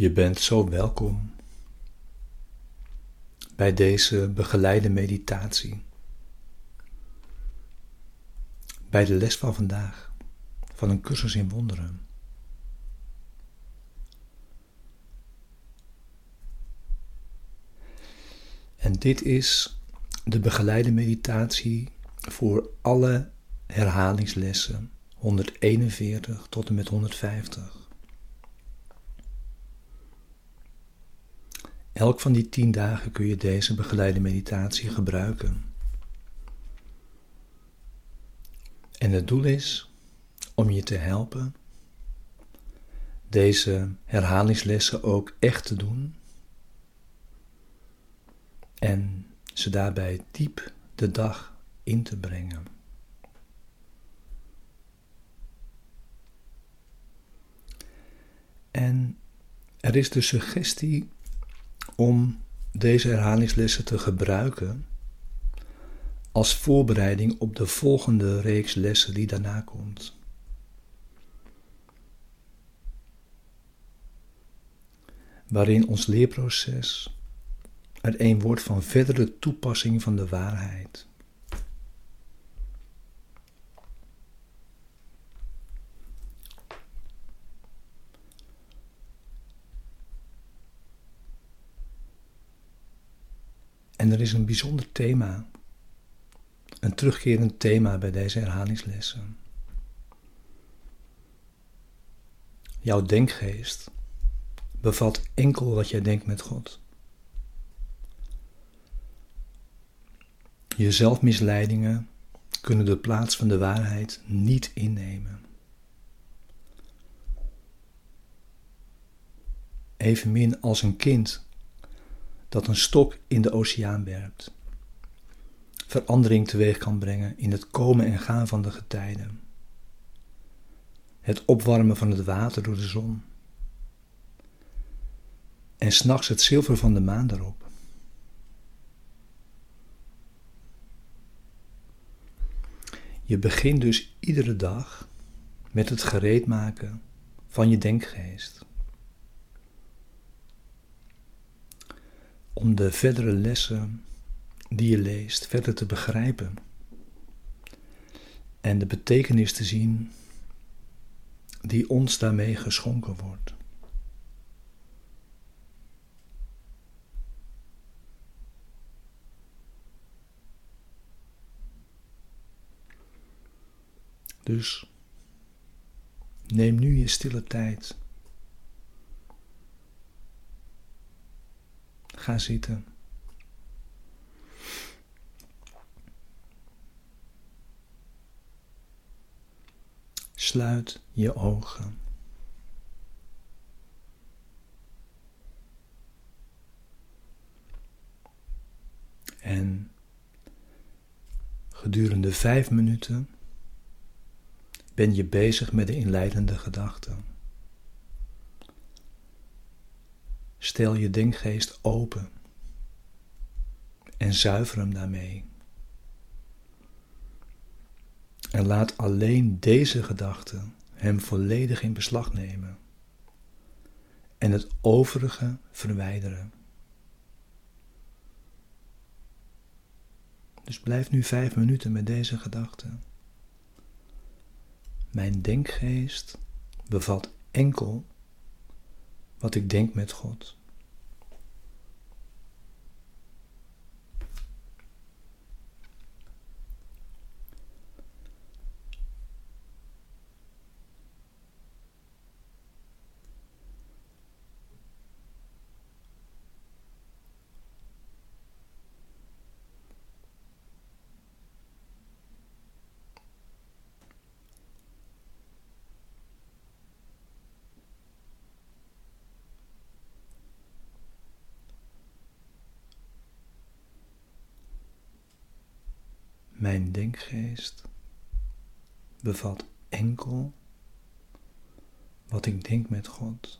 Je bent zo welkom bij deze begeleide meditatie. Bij de les van vandaag van een cursus in wonderen. En dit is de begeleide meditatie voor alle herhalingslessen 141 tot en met 150. Elk van die tien dagen kun je deze begeleide meditatie gebruiken. En het doel is om je te helpen deze herhalingslessen ook echt te doen en ze daarbij diep de dag in te brengen. En er is de suggestie om deze herhalingslessen te gebruiken als voorbereiding op de volgende reeks lessen die daarna komt. Waarin ons leerproces er een wordt van verdere toepassing van de waarheid. Is een bijzonder thema, een terugkerend thema bij deze herhalingslessen. Jouw denkgeest bevat enkel wat jij denkt met God. Je zelfmisleidingen kunnen de plaats van de waarheid niet innemen. Evenmin als een kind dat een stok in de oceaan werpt, verandering teweeg kan brengen in het komen en gaan van de getijden, het opwarmen van het water door de zon en s'nachts het zilver van de maan daarop. Je begint dus iedere dag met het gereedmaken van je denkgeest. Om de verdere lessen die je leest verder te begrijpen en de betekenis te zien die ons daarmee geschonken wordt. Dus neem nu je stille tijd. Ga zitten. Sluit je ogen. En gedurende vijf minuten ben je bezig met de inleidende gedachten. Stel je denkgeest open en zuiver hem daarmee. En laat alleen deze gedachten hem volledig in beslag nemen en het overige verwijderen. Dus blijf nu vijf minuten met deze gedachten. Mijn denkgeest bevat enkel wat ik denk met God. Mijn denkgeest bevat enkel wat ik denk met God.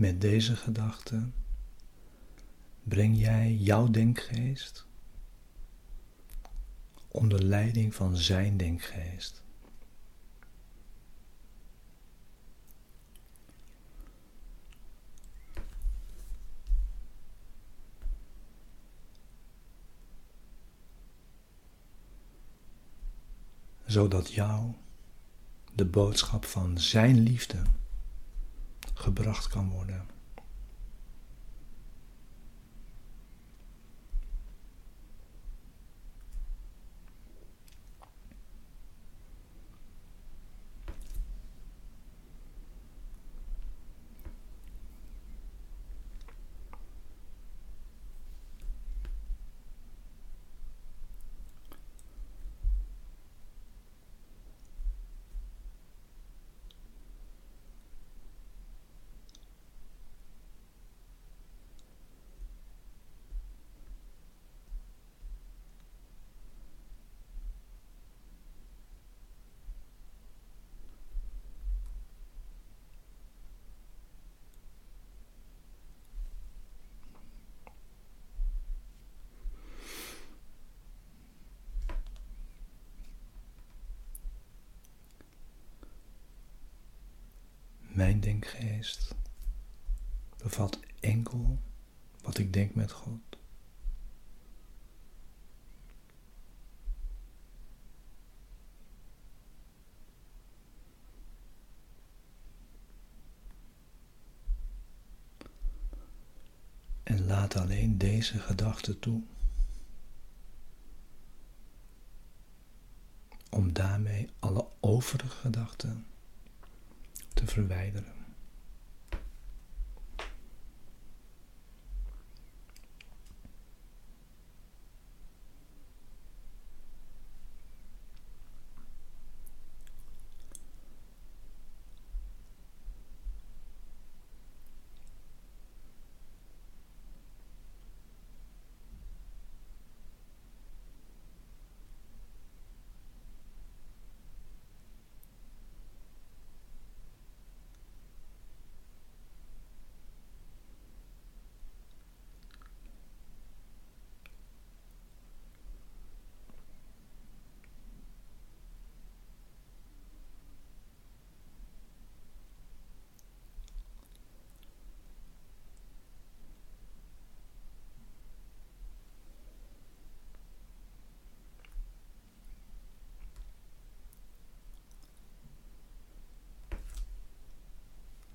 Met deze gedachte breng jij jouw denkgeest onder leiding van zijn denkgeest. Zodat jou de boodschap van Zijn liefde gebracht kan worden. Denkgeest bevat enkel wat ik denk met God. En laat alleen deze gedachte toe. Om daarmee alle overige gedachten te verwijderen.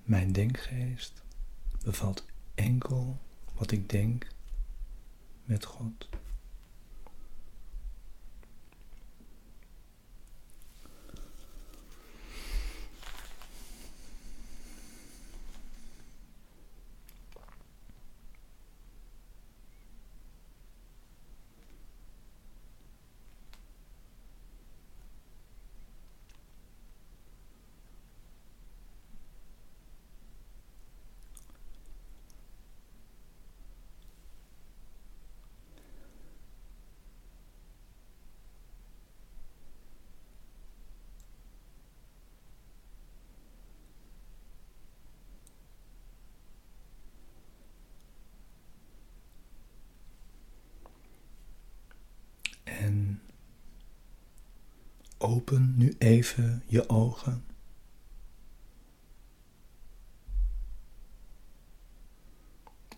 Mijn denkgeest bevat enkel wat ik denk met God. Open nu even je ogen.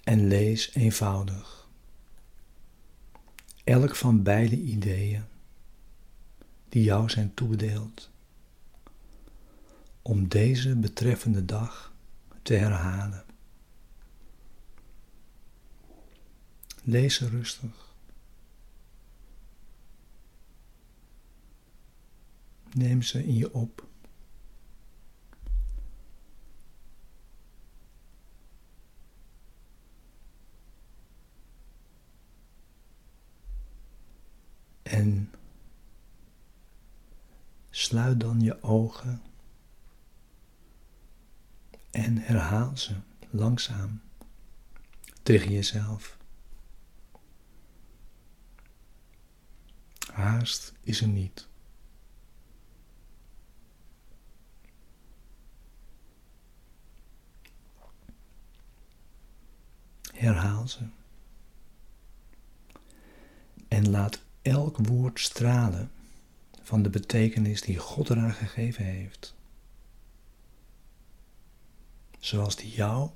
En lees eenvoudig elk van beide ideeën die jou zijn toebedeeld om deze betreffende dag te herhalen. Lees rustig. Neem ze in je op. En sluit dan je ogen en herhaal ze langzaam tegen jezelf. Haast is er niet. Herhaal ze. En laat elk woord stralen van de betekenis die God eraan gegeven heeft. Zoals die jou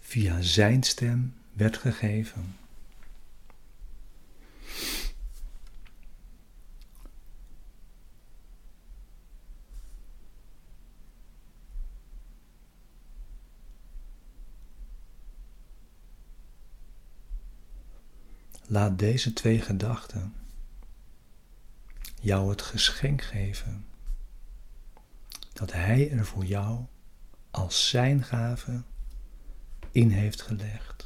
via Zijn stem werd gegeven. Laat deze twee gedachten jou het geschenk geven dat Hij er voor jou als Zijn gave in heeft gelegd.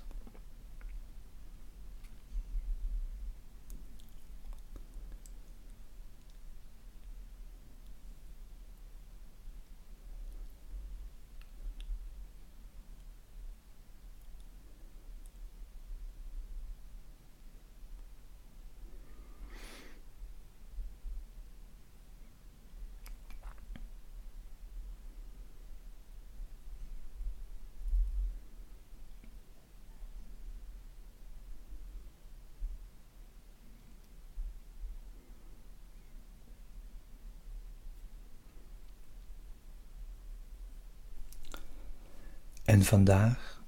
En vandaag,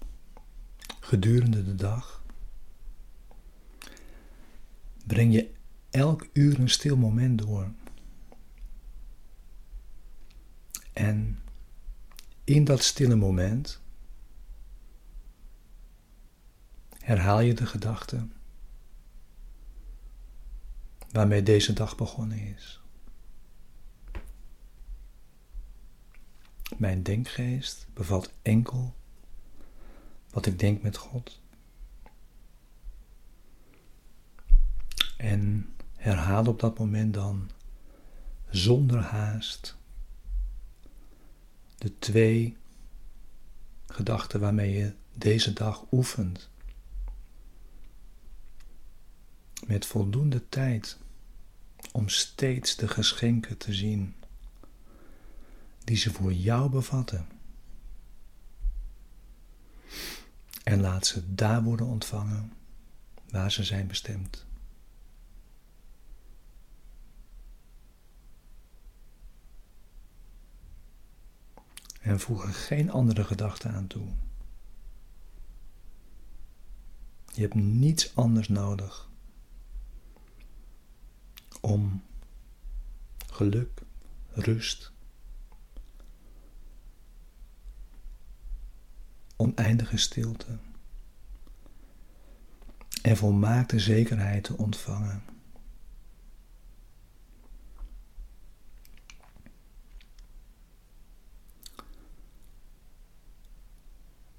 gedurende de dag, breng je elk uur een stil moment door. En in dat stille moment herhaal je de gedachte waarmee deze dag begonnen is. Mijn denkgeest bevat enkel wat ik denk met God. En herhaal op dat moment dan zonder haast de twee gedachten waarmee je deze dag oefent. Met voldoende tijd om steeds de geschenken te zien die ze voor jou bevatten. En laat ze daar worden ontvangen waar ze zijn bestemd. En voeg er geen andere gedachten aan toe. Je hebt niets anders nodig om geluk, rust oneindige stilte en volmaakte zekerheid te ontvangen.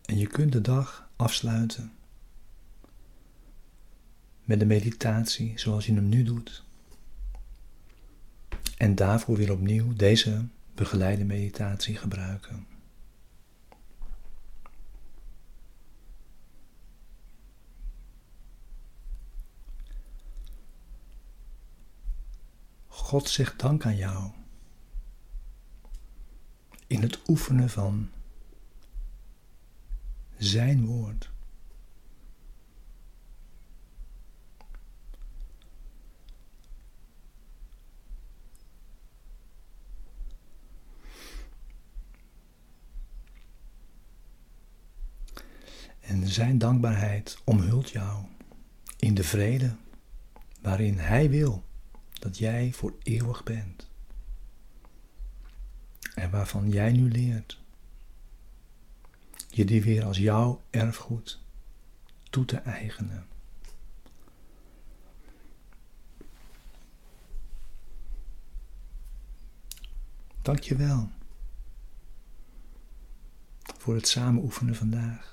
En je kunt de dag afsluiten met de meditatie zoals je hem nu doet. En daarvoor weer opnieuw deze begeleide meditatie gebruiken. God zegt dank aan jou. In het oefenen van Zijn woord. En Zijn dankbaarheid omhult jou in de vrede waarin Hij wil dat jij voor eeuwig bent. En waarvan jij nu leert je die weer als jouw erfgoed toe te eigenen. Dank je wel voor het samen oefenen vandaag.